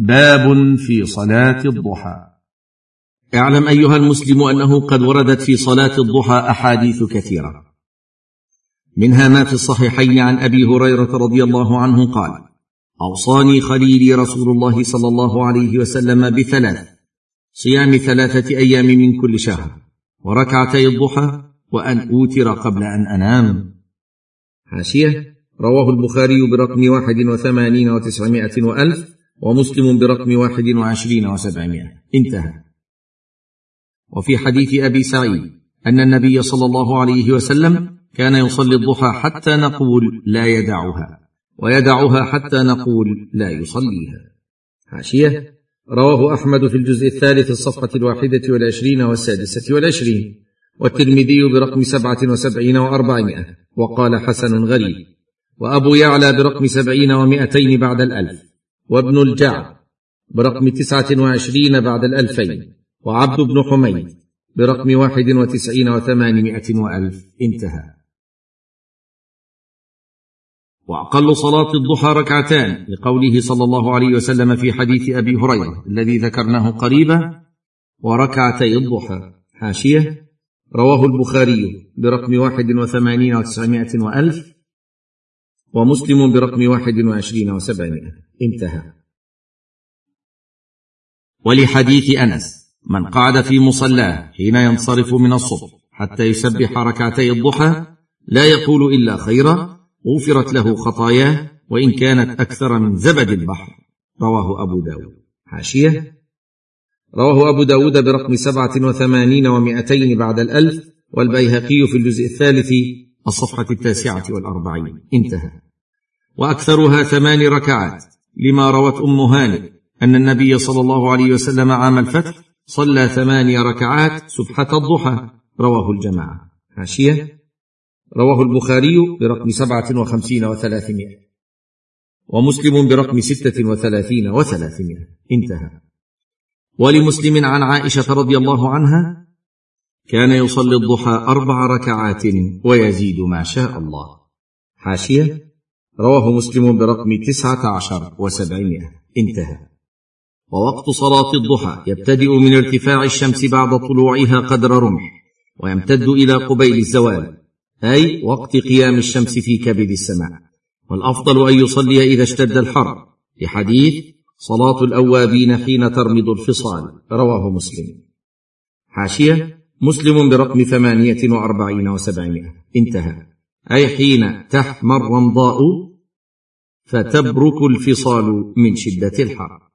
باب في صلاة الضحى. اعلم أيها المسلم أنه قد وردت في صلاة الضحى أحاديث كثيرة. منها ما في الصحيحين عن أبي هريرة رضي الله عنه قال أوصاني خليلي رسول الله صلى الله عليه وسلم بثلاث صيام ثلاثة أيام من كل شهر وركعتي الضحى وأن أوتر قبل أن أنام. حاشية رواه البخاري برقم واحد وثمانين وتسعمائة وألف ومسلم برقم واحد وعشرين وسبعمائة. انتهى. وفي حديث أبي سعيد أن النبي صلى الله عليه وسلم كان يصلي الضحى حتى نقول لا يدعها ويدعها حتى نقول لا يصليها. حاشية. رواه أحمد في الجزء الثالث الصفحة الواحدة والعشرين والسادسة والعشرين والترمذي برقم سبعة وسبعين وأربعمائة وقال حسن غريب. وأبو يعلى برقم سبعين ومائتين بعد الألف. وابن الجعد برقم تسعة وعشرين بعد الألفين وعبد بن حميد برقم واحد وتسعين وثمانمائة وألف. انتهى. وأقل صلاة الضحى ركعتان لقوله صلى الله عليه وسلم في حديث أبي هريرة الذي ذكرناه قريبا وركعتي الضحى. حاشية. رواه البخاري برقم واحد وثمانين وتسعمائة وألف. ومسلم برقم واحد وعشرين وسبعمائه انتهى. ولحديث أنس من قعد في مصلاه حين ينصرف من الصبح حتى يسبح ركعتي الضحى لا يقول إلا خيرا غفرت له خطاياه وإن كانت أكثر من زبد البحر. رواه أبو داود. حاشية. رواه أبو داود برقم سبعة وثمانين ومائتين بعد الألف والبيهقي في الجزء الثالث الصفحة التاسعة والأربعين. انتهى. وأكثرها ثمان ركعات لما روت أم هانئ أن النبي صلى الله عليه وسلم عام الفتح صلى ثماني ركعات سبحه الضحى. رواه الجماعة. حاشية. رواه البخاري برقم سبعة وخمسين وثلاثمائة. ومسلم برقم ستة وثلاثين وثلاثمائة. انتهى. ولمسلم عن عائشة رضي الله عنها كان يصلي الضحى أربع ركعات ويزيد ما شاء الله. حاشية رواه مسلم برقم تسعة عشر وسبعمائة. انتهى. ووقت صلاة الضحى يبتدئ من ارتفاع الشمس بعد طلوعها قدر رمح ويمتد إلى قبيل الزوال أي وقت قيام الشمس في كبد السماء. والأفضل أن يصلي إذا اشتد الحر. لحديث صلاة الأوابين حين ترمض الفصال رواه مسلم. حاشية مسلم برقم ثمانية وأربعين وسبعمائة. انتهى. أي حين تحمى الرمضاء فتبرك الفصال من شدة الحر.